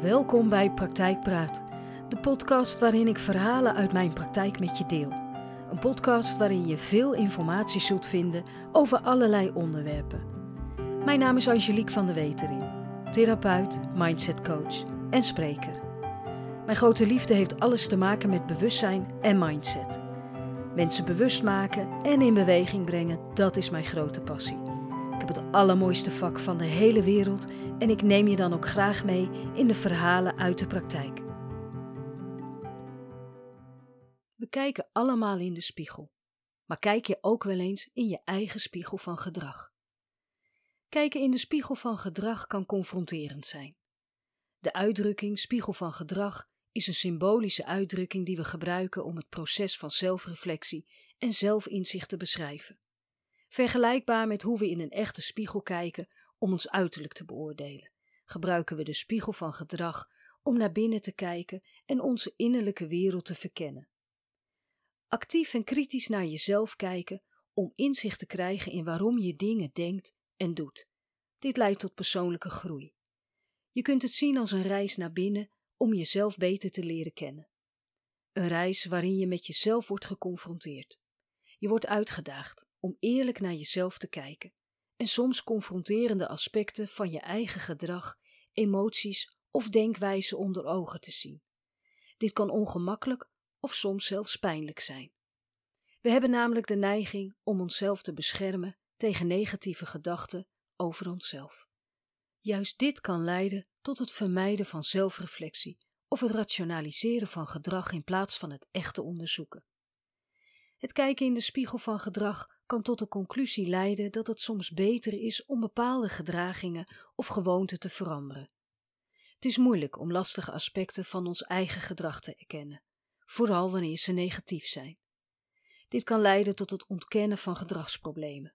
Welkom bij Praktijkpraat, de podcast waarin ik verhalen uit mijn praktijk met je deel. Een podcast waarin je veel informatie zult vinden over allerlei onderwerpen. Mijn naam is Angelique van der Wetering, therapeut, mindsetcoach en spreker. Mijn grote liefde heeft alles te maken met bewustzijn en mindset. Mensen bewust maken en in beweging brengen, dat is mijn grote passie. Ik heb het allermooiste vak van de hele wereld en ik neem je dan ook graag mee in de verhalen uit de praktijk. We kijken allemaal in de spiegel, maar kijk je ook wel eens in je eigen spiegel van gedrag. Kijken in de spiegel van gedrag kan confronterend zijn. De uitdrukking spiegel van gedrag is een symbolische uitdrukking die we gebruiken om het proces van zelfreflectie en zelfinzicht te beschrijven. Vergelijkbaar met hoe we in een echte spiegel kijken om ons uiterlijk te beoordelen, gebruiken we de spiegel van gedrag om naar binnen te kijken en onze innerlijke wereld te verkennen. Actief en kritisch naar jezelf kijken om inzicht te krijgen in waarom je dingen denkt en doet. Dit leidt tot persoonlijke groei. Je kunt het zien als een reis naar binnen om jezelf beter te leren kennen. Een reis waarin je met jezelf wordt geconfronteerd. Je wordt uitgedaagd om eerlijk naar jezelf te kijken en soms confronterende aspecten van je eigen gedrag, emoties of denkwijze onder ogen te zien. Dit kan ongemakkelijk of soms zelfs pijnlijk zijn. We hebben namelijk de neiging om onszelf te beschermen tegen negatieve gedachten over onszelf. Juist dit kan leiden tot het vermijden van zelfreflectie of het rationaliseren van gedrag in plaats van het echte onderzoeken. Het kijken in de spiegel van gedrag kan tot de conclusie leiden dat het soms beter is om bepaalde gedragingen of gewoonten te veranderen. Het is moeilijk om lastige aspecten van ons eigen gedrag te erkennen, vooral wanneer ze negatief zijn. Dit kan leiden tot het ontkennen van gedragsproblemen.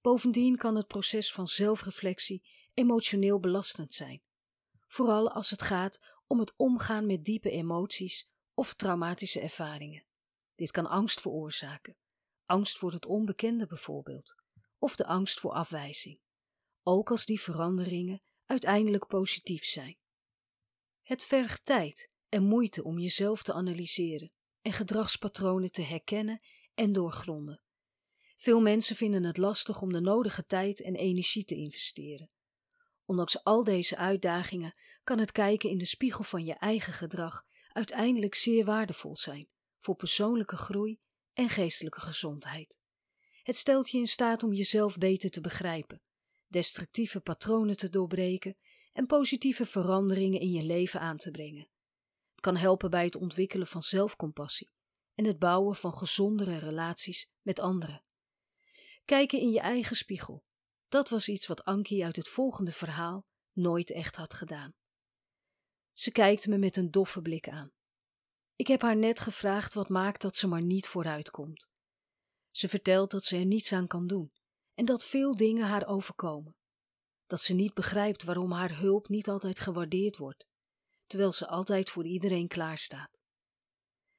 Bovendien kan het proces van zelfreflectie emotioneel belastend zijn, vooral als het gaat om het omgaan met diepe emoties of traumatische ervaringen. Dit kan angst veroorzaken, angst voor het onbekende bijvoorbeeld, of de angst voor afwijzing, ook als die veranderingen uiteindelijk positief zijn. Het vergt tijd en moeite om jezelf te analyseren en gedragspatronen te herkennen en doorgronden. Veel mensen vinden het lastig om de nodige tijd en energie te investeren. Ondanks al deze uitdagingen kan het kijken in de spiegel van je eigen gedrag uiteindelijk zeer waardevol zijn voor persoonlijke groei en geestelijke gezondheid. Het stelt je in staat om jezelf beter te begrijpen, destructieve patronen te doorbreken en positieve veranderingen in je leven aan te brengen. Het kan helpen bij het ontwikkelen van zelfcompassie en het bouwen van gezondere relaties met anderen. Kijken in je eigen spiegel, dat was iets wat Ankie uit het volgende verhaal nooit echt had gedaan. Ze kijkt me met een doffe blik aan. Ik heb haar net gevraagd wat maakt dat ze maar niet vooruitkomt. Ze vertelt dat ze er niets aan kan doen en dat veel dingen haar overkomen. Dat ze niet begrijpt waarom haar hulp niet altijd gewaardeerd wordt, terwijl ze altijd voor iedereen klaarstaat.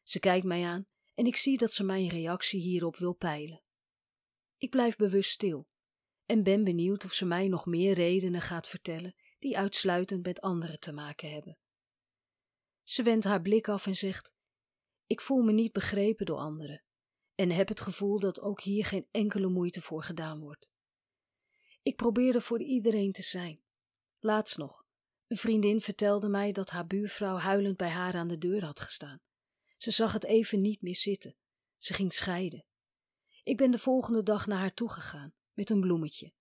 Ze kijkt mij aan en ik zie dat ze mijn reactie hierop wil peilen. Ik blijf bewust stil en ben benieuwd of ze mij nog meer redenen gaat vertellen die uitsluitend met anderen te maken hebben. Ze wendt haar blik af en zegt: Ik voel me niet begrepen door anderen en heb het gevoel dat ook hier geen enkele moeite voor gedaan wordt. Ik probeer er voor iedereen te zijn. Laatst nog, een vriendin vertelde mij dat haar buurvrouw huilend bij haar aan de deur had gestaan. Ze zag het even niet meer zitten. Ze ging scheiden. Ik ben de volgende dag naar haar toegegaan met een bloemetje.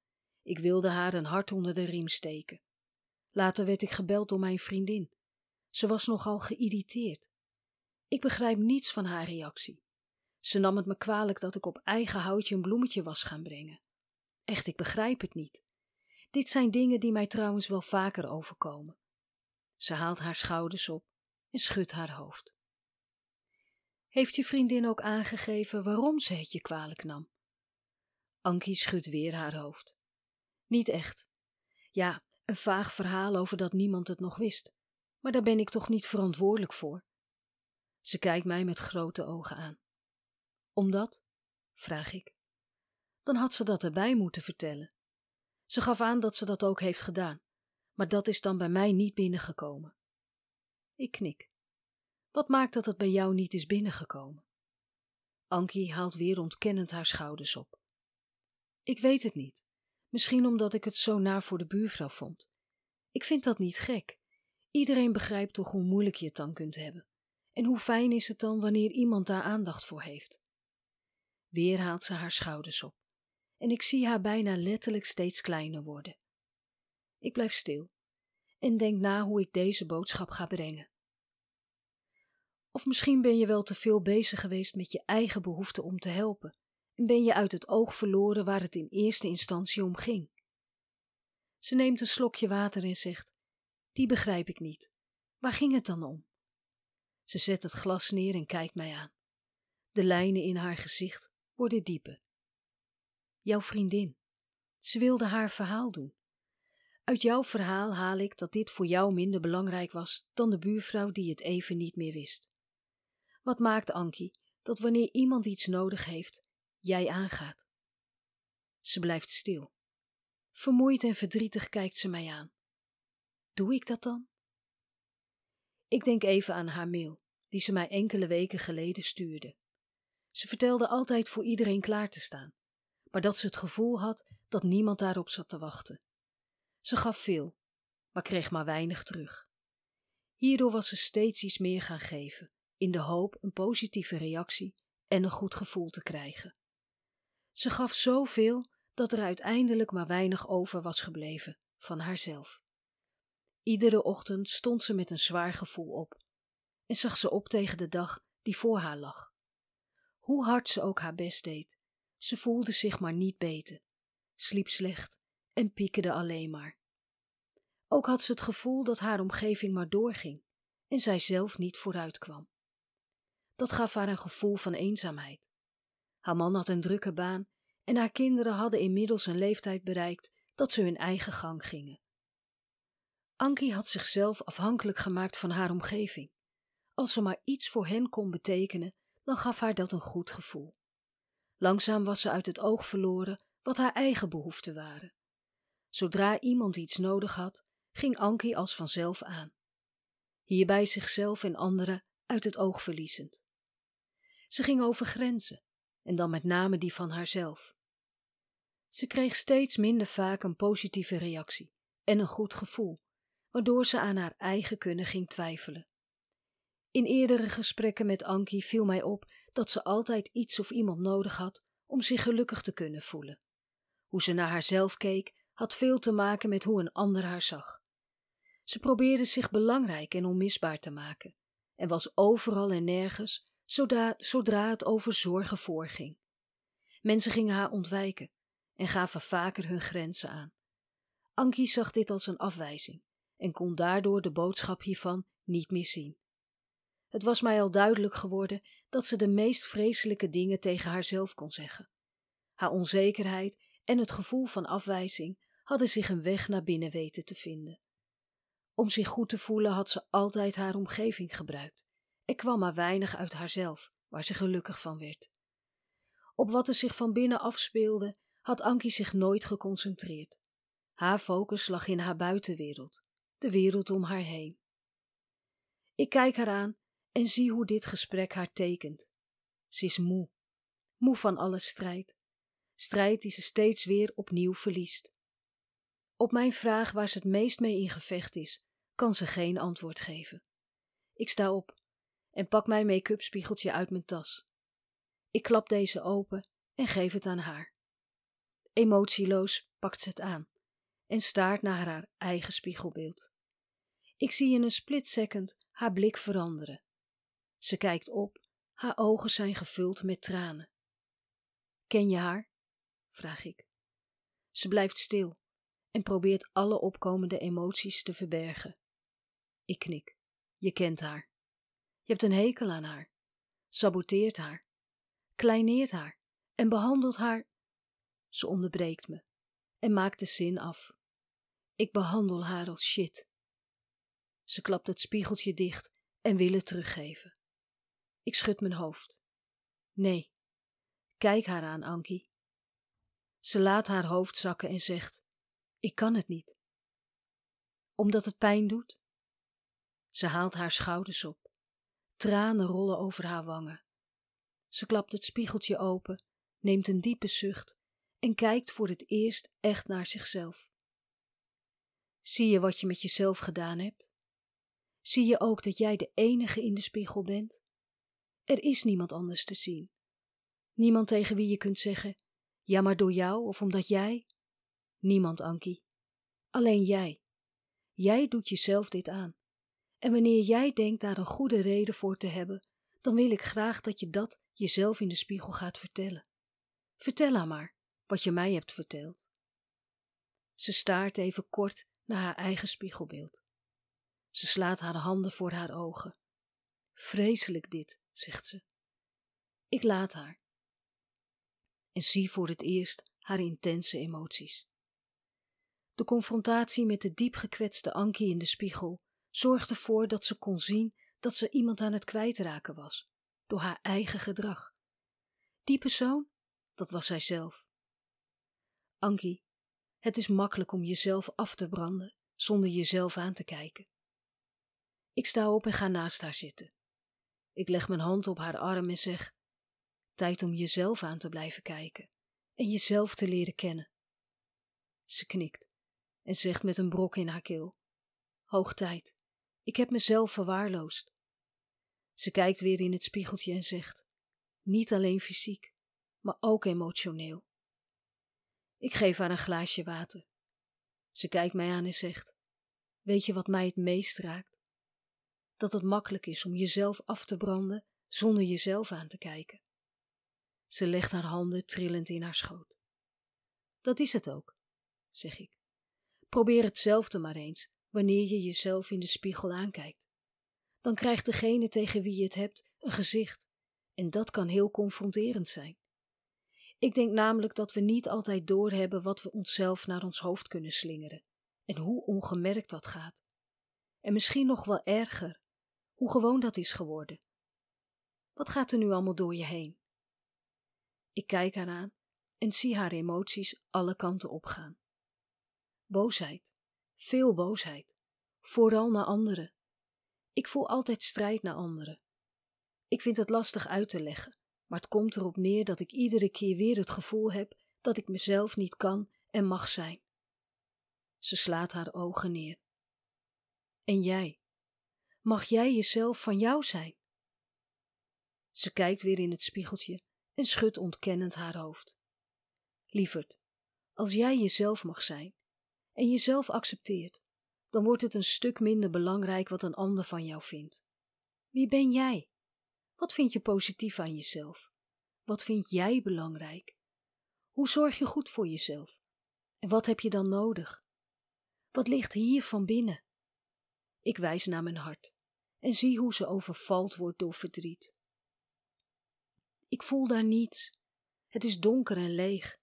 Ik wilde haar een hart onder de riem steken. Later werd ik gebeld door mijn vriendin. Ze was nogal geïrriteerd. Ik begrijp niets van haar reactie. Ze nam het me kwalijk dat ik op eigen houtje een bloemetje was gaan brengen. Echt, ik begrijp het niet. Dit zijn dingen die mij trouwens wel vaker overkomen. Ze haalt haar schouders op en schudt haar hoofd. Heeft je vriendin ook aangegeven waarom ze het je kwalijk nam? Ankie schudt weer haar hoofd. Niet echt. Ja, een vaag verhaal over dat niemand het nog wist. Maar daar ben ik toch niet verantwoordelijk voor? Ze kijkt mij met grote ogen aan. Omdat? vraag ik. Dan had ze dat erbij moeten vertellen. Ze gaf aan dat ze dat ook heeft gedaan, maar dat is dan bij mij niet binnengekomen. Ik knik. Wat maakt dat het bij jou niet is binnengekomen? Ankie haalt weer ontkennend haar schouders op. Ik weet het niet. Misschien omdat ik het zo naar voor de buurvrouw vond. Ik vind dat niet gek. Iedereen begrijpt toch hoe moeilijk je het dan kunt hebben. En hoe fijn is het dan wanneer iemand daar aandacht voor heeft? Weer haalt ze haar schouders op. En ik zie haar bijna letterlijk steeds kleiner worden. Ik blijf stil en denk na hoe ik deze boodschap ga brengen. Of misschien ben je wel te veel bezig geweest met je eigen behoefte om te helpen en ben je uit het oog verloren waar het in eerste instantie om ging. Ze neemt een slokje water en zegt: Die begrijp ik niet. Waar ging het dan om? Ze zet het glas neer en kijkt mij aan. De lijnen in haar gezicht worden dieper. Jouw vriendin. Ze wilde haar verhaal doen. Uit jouw verhaal haal ik dat dit voor jou minder belangrijk was dan de buurvrouw die het even niet meer wist. Wat maakt Ankie dat wanneer iemand iets nodig heeft, jij aangaat? Ze blijft stil. Vermoeid en verdrietig kijkt ze mij aan. Doe ik dat dan? Ik denk even aan haar mail, die ze mij enkele weken geleden stuurde. Ze vertelde altijd voor iedereen klaar te staan, maar dat ze het gevoel had dat niemand daarop zat te wachten. Ze gaf veel, maar kreeg maar weinig terug. Hierdoor was ze steeds iets meer gaan geven, in de hoop een positieve reactie en een goed gevoel te krijgen. Ze gaf zoveel dat er uiteindelijk maar weinig over was gebleven van haarzelf. Iedere ochtend stond ze met een zwaar gevoel op en zag ze op tegen de dag die voor haar lag. Hoe hard ze ook haar best deed, ze voelde zich maar niet beter, sliep slecht en piekerde alleen maar. Ook had ze het gevoel dat haar omgeving maar doorging en zij zelf niet vooruit kwam. Dat gaf haar een gevoel van eenzaamheid. Haar man had een drukke baan en haar kinderen hadden inmiddels een leeftijd bereikt dat ze hun eigen gang gingen. Ankie had zichzelf afhankelijk gemaakt van haar omgeving. Als ze maar iets voor hen kon betekenen, dan gaf haar dat een goed gevoel. Langzaam was ze uit het oog verloren wat haar eigen behoeften waren. Zodra iemand iets nodig had, ging Ankie als vanzelf aan. Hierbij zichzelf en anderen uit het oog verliezend. Ze ging over grenzen, en dan met name die van haarzelf. Ze kreeg steeds minder vaak een positieve reactie en een goed gevoel, waardoor ze aan haar eigen kunnen ging twijfelen. In eerdere gesprekken met Ankie viel mij op dat ze altijd iets of iemand nodig had om zich gelukkig te kunnen voelen. Hoe ze naar haarzelf keek, had veel te maken met hoe een ander haar zag. Ze probeerde zich belangrijk en onmisbaar te maken en was overal en nergens zodra, zodra het over zorgen voorging. Mensen gingen haar ontwijken en gaven vaker hun grenzen aan. Ankie zag dit als een afwijzing en kon daardoor de boodschap hiervan niet meer zien. Het was mij al duidelijk geworden dat ze de meest vreselijke dingen tegen haarzelf kon zeggen. Haar onzekerheid en het gevoel van afwijzing hadden zich een weg naar binnen weten te vinden. Om zich goed te voelen had ze altijd haar omgeving gebruikt. Er kwam maar weinig uit haarzelf, waar ze gelukkig van werd. Op wat er zich van binnen afspeelde, had Ankie zich nooit geconcentreerd. Haar focus lag in haar buitenwereld, de wereld om haar heen. Ik kijk haar aan en zie hoe dit gesprek haar tekent. Ze is moe, moe van alle strijd, strijd die ze steeds weer opnieuw verliest. Op mijn vraag waar ze het meest mee in gevecht is, kan ze geen antwoord geven. Ik sta op en pak mijn make-up spiegeltje uit mijn tas. Ik klap deze open en geef het aan haar. Emotieloos pakt ze het aan en staart naar haar eigen spiegelbeeld. Ik zie in een split second haar blik veranderen. Ze kijkt op, haar ogen zijn gevuld met tranen. Ken je haar? vraag ik. Ze blijft stil en probeert alle opkomende emoties te verbergen. Ik knik. Je kent haar. Je hebt een hekel aan haar, saboteert haar, kleineert haar en behandelt haar. Ze onderbreekt me en maakt de zin af. Ik behandel haar als shit. Ze klapt het spiegeltje dicht en wil het teruggeven. Ik schud mijn hoofd. Nee, kijk haar aan, Ankie. Ze laat haar hoofd zakken en zegt: Ik kan het niet. Omdat het pijn doet? Ze haalt haar schouders op. Tranen rollen over haar wangen. Ze klapt het spiegeltje open, neemt een diepe zucht en kijkt voor het eerst echt naar zichzelf. Zie je wat je met jezelf gedaan hebt? Zie je ook dat jij de enige in de spiegel bent? Er is niemand anders te zien. Niemand tegen wie je kunt zeggen: ja, maar door jou of omdat jij? Niemand, Ankie. Alleen jij. Jij doet jezelf dit aan. En wanneer jij denkt daar een goede reden voor te hebben, dan wil ik graag dat je dat jezelf in de spiegel gaat vertellen. Vertel haar maar wat je mij hebt verteld. Ze staart even kort naar haar eigen spiegelbeeld. Ze slaat haar handen voor haar ogen. Vreselijk dit, zegt ze. Ik laat haar. En zie voor het eerst haar intense emoties. De confrontatie met de diep gekwetste Ankie in de spiegel zorgde ervoor dat ze kon zien dat ze iemand aan het kwijtraken was, door haar eigen gedrag. Die persoon, dat was zijzelf. Ankie, het is makkelijk om jezelf af te branden zonder jezelf aan te kijken. Ik sta op en ga naast haar zitten. Ik leg mijn hand op haar arm en zeg: Tijd om jezelf aan te blijven kijken en jezelf te leren kennen. Ze knikt en zegt met een brok in haar keel: Hoog tijd, ik heb mezelf verwaarloosd. Ze kijkt weer in het spiegeltje en zegt: Niet alleen fysiek, maar ook emotioneel. Ik geef haar een glaasje water. Ze kijkt mij aan en zegt: Weet je wat mij het meest raakt? Dat het makkelijk is om jezelf af te branden zonder jezelf aan te kijken. Ze legt haar handen trillend in haar schoot. Dat is het ook, zeg ik. Probeer hetzelfde maar eens wanneer je jezelf in de spiegel aankijkt. Dan krijgt degene tegen wie je het hebt een gezicht, en dat kan heel confronterend zijn. Ik denk namelijk dat we niet altijd doorhebben wat we onszelf naar ons hoofd kunnen slingeren en hoe ongemerkt dat gaat. En misschien nog wel erger, hoe gewoon dat is geworden. Wat gaat er nu allemaal door je heen? Ik kijk haar aan en zie haar emoties alle kanten opgaan. Boosheid, veel boosheid, vooral naar anderen. Ik voel altijd strijd naar anderen. Ik vind het lastig uit te leggen, maar het komt erop neer dat ik iedere keer weer het gevoel heb dat ik mezelf niet kan en mag zijn. Ze slaat haar ogen neer. En jij? Mag jij jezelf van jou zijn? Ze kijkt weer in het spiegeltje en schudt ontkennend haar hoofd. Lieverd, als jij jezelf mag zijn en jezelf accepteert, dan wordt het een stuk minder belangrijk wat een ander van jou vindt. Wie ben jij? Wat vind je positief aan jezelf? Wat vind jij belangrijk? Hoe zorg je goed voor jezelf? En wat heb je dan nodig? Wat ligt hier van binnen? Ik wijs naar mijn hart en zie hoe ze overvalt wordt door verdriet. Ik voel daar niets. Het is donker en leeg.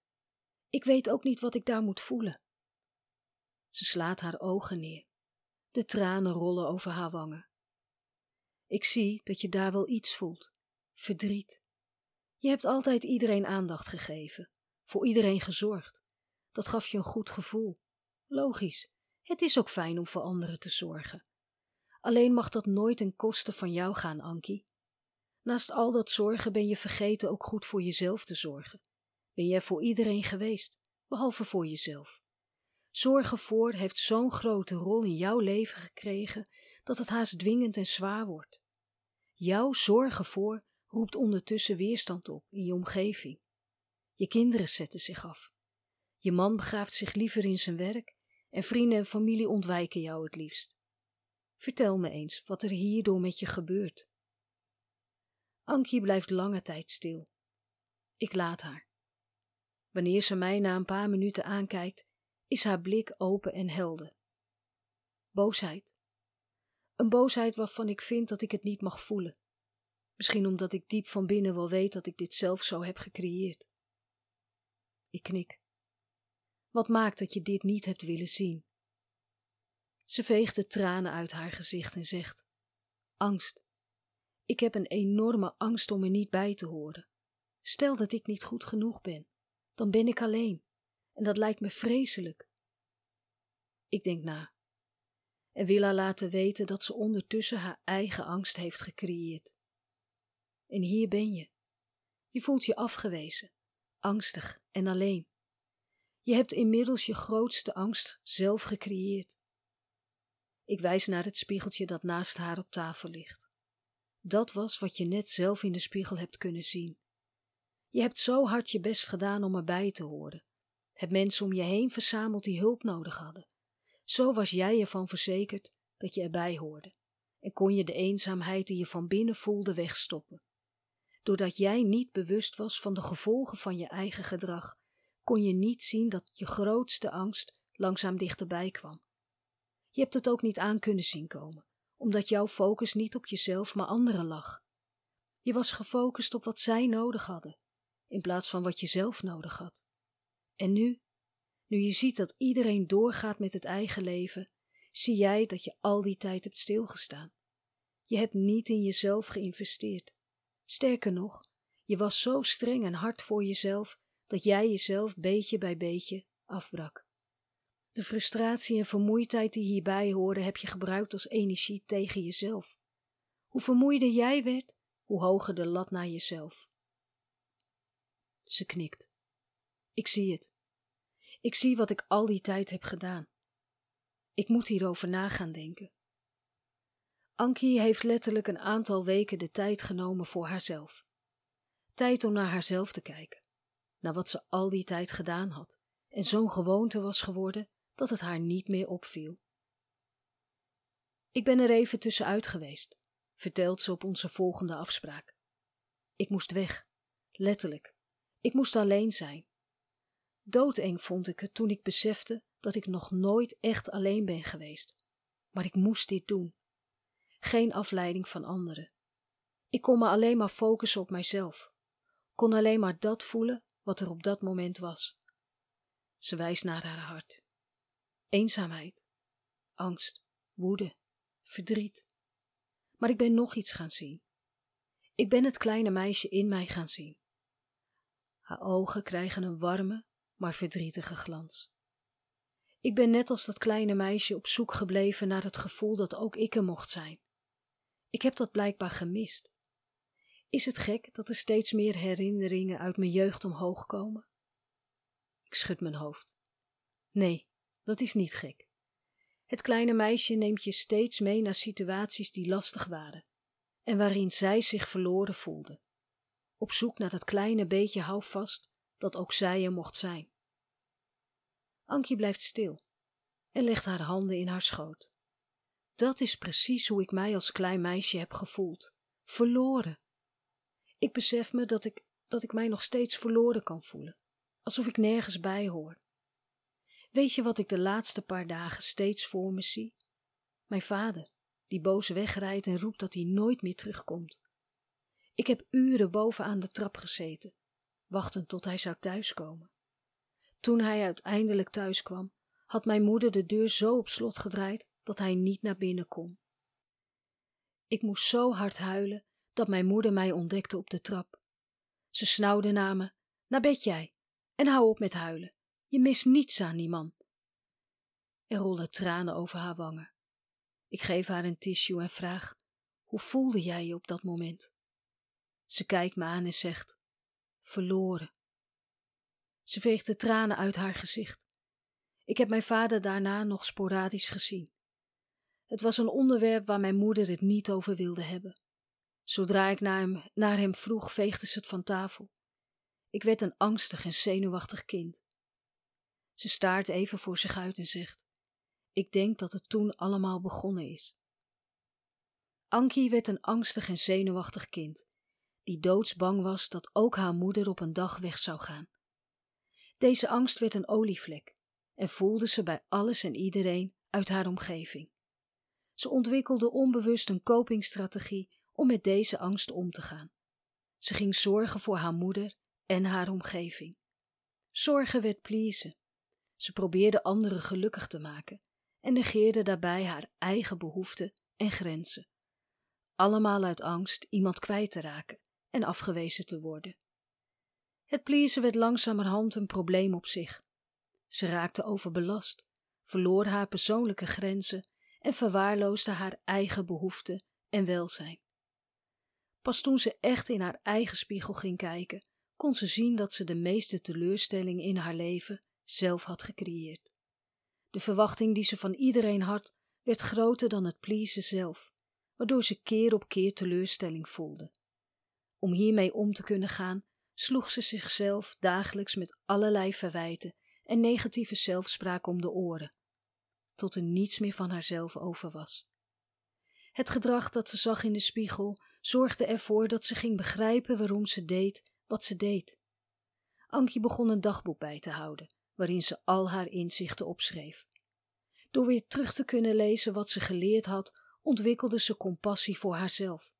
Ik weet ook niet wat ik daar moet voelen. Ze slaat haar ogen neer. De tranen rollen over haar wangen. Ik zie dat je daar wel iets voelt. Verdriet. Je hebt altijd iedereen aandacht gegeven, voor iedereen gezorgd. Dat gaf je een goed gevoel. Logisch. Het is ook fijn om voor anderen te zorgen. Alleen mag dat nooit ten koste van jou gaan, Ankie. Naast al dat zorgen ben je vergeten ook goed voor jezelf te zorgen. Ben jij voor iedereen geweest, behalve voor jezelf. Zorgen voor heeft zo'n grote rol in jouw leven gekregen dat het haast dwingend en zwaar wordt. Jouw zorgen voor roept ondertussen weerstand op in je omgeving. Je kinderen zetten zich af. Je man begraaft zich liever in zijn werk en vrienden en familie ontwijken jou het liefst. Vertel me eens wat er hierdoor met je gebeurt. Ankie blijft lange tijd stil. Ik laat haar. Wanneer ze mij na een paar minuten aankijkt, is haar blik open en helder. Boosheid. Een boosheid waarvan ik vind dat ik het niet mag voelen. Misschien omdat ik diep van binnen wel weet dat ik dit zelf zo heb gecreëerd. Ik knik. Wat maakt dat je dit niet hebt willen zien? Ze veegt de tranen uit haar gezicht en zegt: Angst. Ik heb een enorme angst om er niet bij te horen. Stel dat ik niet goed genoeg ben, dan ben ik alleen. En dat lijkt me vreselijk. Ik denk na. en wil haar laten weten dat ze ondertussen haar eigen angst heeft gecreëerd. En hier ben je. Je voelt je afgewezen, angstig en alleen. Je hebt inmiddels je grootste angst zelf gecreëerd. Ik wijs naar het spiegeltje dat naast haar op tafel ligt. Dat was wat je net zelf in de spiegel hebt kunnen zien. Je hebt zo hard je best gedaan om erbij te horen. Hebt mensen om je heen verzameld die hulp nodig hadden. Zo was jij ervan verzekerd dat je erbij hoorde en kon je de eenzaamheid die je van binnen voelde wegstoppen. Doordat jij niet bewust was van de gevolgen van je eigen gedrag, kon je niet zien dat je grootste angst langzaam dichterbij kwam. Je hebt het ook niet aan kunnen zien komen, omdat jouw focus niet op jezelf maar anderen lag. Je was gefocust op wat zij nodig hadden, in plaats van wat je zelf nodig had. En nu, nu je ziet dat iedereen doorgaat met het eigen leven, zie jij dat je al die tijd hebt stilgestaan. Je hebt niet in jezelf geïnvesteerd. Sterker nog, je was zo streng en hard voor jezelf dat jij jezelf beetje bij beetje afbrak. De frustratie en vermoeidheid die hierbij hoorden heb je gebruikt als energie tegen jezelf. Hoe vermoeider jij werd, hoe hoger de lat naar jezelf. Ze knikt. Ik zie het. Ik zie wat ik al die tijd heb gedaan. Ik moet hierover na gaan denken. Ankie heeft letterlijk een aantal weken de tijd genomen voor haarzelf. Tijd om naar haarzelf te kijken, naar wat ze al die tijd gedaan had en zo'n gewoonte was geworden dat het haar niet meer opviel. Ik ben er even tussenuit geweest, vertelt ze op onze volgende afspraak. Ik moest weg, letterlijk. Ik moest alleen zijn. Doodeng vond ik het toen ik besefte dat ik nog nooit echt alleen ben geweest. Maar ik moest dit doen. Geen afleiding van anderen. Ik kon me alleen maar focussen op mijzelf. Kon alleen maar dat voelen wat er op dat moment was. Ze wijst naar haar hart. Eenzaamheid, angst, woede, verdriet. Maar ik ben nog iets gaan zien. Ik ben het kleine meisje in mij gaan zien. Haar ogen krijgen een warme, maar verdrietige glans. Ik ben net als dat kleine meisje op zoek gebleven naar het gevoel dat ook ik er mocht zijn. Ik heb dat blijkbaar gemist. Is het gek dat er steeds meer herinneringen uit mijn jeugd omhoog komen? Ik schud mijn hoofd. Nee, dat is niet gek. Het kleine meisje neemt je steeds mee naar situaties die lastig waren en waarin zij zich verloren voelde, op zoek naar dat kleine beetje houvast dat ook zij er mocht zijn. Ankie blijft stil en legt haar handen in haar schoot. Dat is precies hoe ik mij als klein meisje heb gevoeld, verloren. Ik besef me dat ik, dat ik mij nog steeds verloren kan voelen, alsof ik nergens bij hoor. Weet je wat ik de laatste paar dagen steeds voor me zie? Mijn vader, die boos wegrijdt en roept dat hij nooit meer terugkomt. Ik heb uren boven aan de trap gezeten, wachtend tot hij zou thuiskomen. Toen hij uiteindelijk thuis kwam, had mijn moeder de deur zo op slot gedraaid dat hij niet naar binnen kon. Ik moest zo hard huilen dat mijn moeder mij ontdekte op de trap. Ze snauwde naar me: Naar bed jij en hou op met huilen. Je mist niets aan die man. Er rollen tranen over haar wangen. Ik geef haar een tissue en vraag: Hoe voelde jij je op dat moment? Ze kijkt me aan en zegt: Verloren. Ze veegt de tranen uit haar gezicht. Ik heb mijn vader daarna nog sporadisch gezien. Het was een onderwerp waar mijn moeder het niet over wilde hebben. Zodra ik naar hem, naar hem vroeg, veegde ze het van tafel. Ik werd een angstig en zenuwachtig kind. Ze staart even voor zich uit en zegt: Ik denk dat het toen allemaal begonnen is. Ankie werd een angstig en zenuwachtig kind, die doodsbang was dat ook haar moeder op een dag weg zou gaan. Deze angst werd een olievlek en voelde ze bij alles en iedereen uit haar omgeving. Ze ontwikkelde onbewust een copingstrategie om met deze angst om te gaan. Ze ging zorgen voor haar moeder en haar omgeving. Zorgen werd pleasen. Ze probeerde anderen gelukkig te maken en negeerde daarbij haar eigen behoeften en grenzen. Allemaal uit angst iemand kwijt te raken en afgewezen te worden. Het pleasen werd langzamerhand een probleem op zich. Ze raakte overbelast, verloor haar persoonlijke grenzen en verwaarloosde haar eigen behoeften en welzijn. Pas toen ze echt in haar eigen spiegel ging kijken, kon ze zien dat ze de meeste teleurstelling in haar leven zelf had gecreëerd. De verwachting die ze van iedereen had, werd groter dan het pleasen zelf, waardoor ze keer op keer teleurstelling voelde. Om hiermee om te kunnen gaan, sloeg ze zichzelf dagelijks met allerlei verwijten en negatieve zelfspraak om de oren, tot er niets meer van haarzelf over was. Het gedrag dat ze zag in de spiegel zorgde ervoor dat ze ging begrijpen waarom ze deed wat ze deed. Ankie begon een dagboek bij te houden, waarin ze al haar inzichten opschreef. Door weer terug te kunnen lezen wat ze geleerd had, ontwikkelde ze compassie voor haarzelf.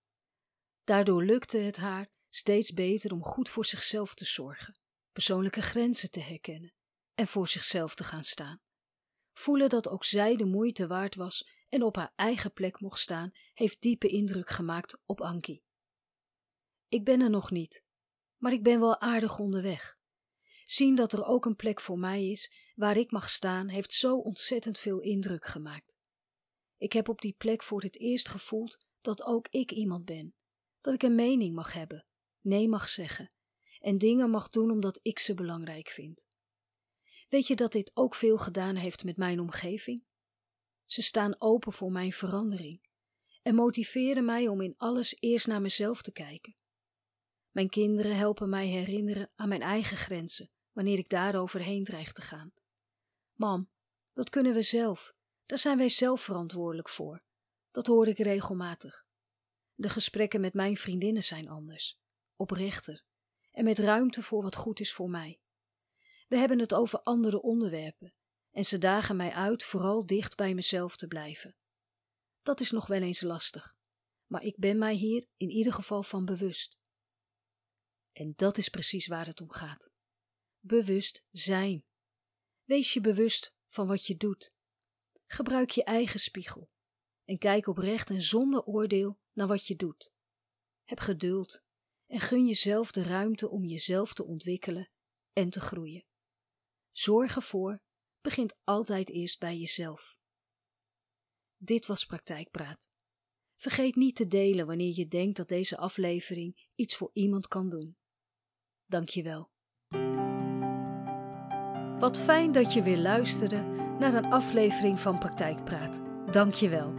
Daardoor lukte het haar steeds beter om goed voor zichzelf te zorgen, persoonlijke grenzen te herkennen en voor zichzelf te gaan staan. Voelen dat ook zij de moeite waard was en op haar eigen plek mocht staan, heeft diepe indruk gemaakt op Ankie. Ik ben er nog niet, maar ik ben wel aardig onderweg. Zien dat er ook een plek voor mij is waar ik mag staan, heeft zo ontzettend veel indruk gemaakt. Ik heb op die plek voor het eerst gevoeld dat ook ik iemand ben, dat ik een mening mag hebben, nee mag zeggen en dingen mag doen omdat ik ze belangrijk vind. Weet je dat dit ook veel gedaan heeft met mijn omgeving? Ze staan open voor mijn verandering en motiveren mij om in alles eerst naar mezelf te kijken. Mijn kinderen helpen mij herinneren aan mijn eigen grenzen wanneer ik daaroverheen dreig te gaan. Mam, dat kunnen we zelf. Daar zijn wij zelf verantwoordelijk voor. Dat hoor ik regelmatig. De gesprekken met mijn vriendinnen zijn anders, oprechter en met ruimte voor wat goed is voor mij. We hebben het over andere onderwerpen en ze dagen mij uit vooral dicht bij mezelf te blijven. Dat is nog wel eens lastig, maar ik ben mij hier in ieder geval van bewust. En dat is precies waar het om gaat. Bewust zijn. Wees je bewust van wat je doet. Gebruik je eigen spiegel en kijk oprecht en zonder oordeel naar wat je doet. Heb geduld en gun jezelf de ruimte om jezelf te ontwikkelen en te groeien. Zorg ervoor begint altijd eerst bij jezelf. Dit was Praktijkpraat. Vergeet niet te delen wanneer je denkt dat deze aflevering iets voor iemand kan doen. Dank je wel. Wat fijn dat je weer luisterde naar een aflevering van Praktijkpraat. Dank je wel.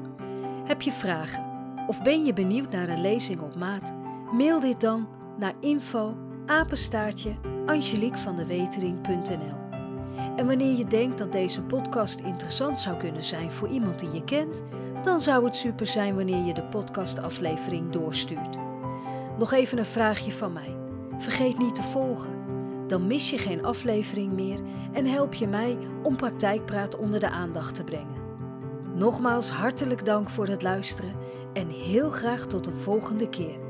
Heb je vragen of ben je benieuwd naar een lezing op maat? Mail dit dan naar info apenstaartje En wanneer je denkt dat deze podcast interessant zou kunnen zijn voor iemand die je kent, dan zou het super zijn wanneer je de podcastaflevering doorstuurt. Nog even een vraagje van mij. Vergeet niet te volgen. Dan mis je geen aflevering meer en help je mij om praktijkpraat onder de aandacht te brengen. Nogmaals hartelijk dank voor het luisteren en heel graag tot een volgende keer.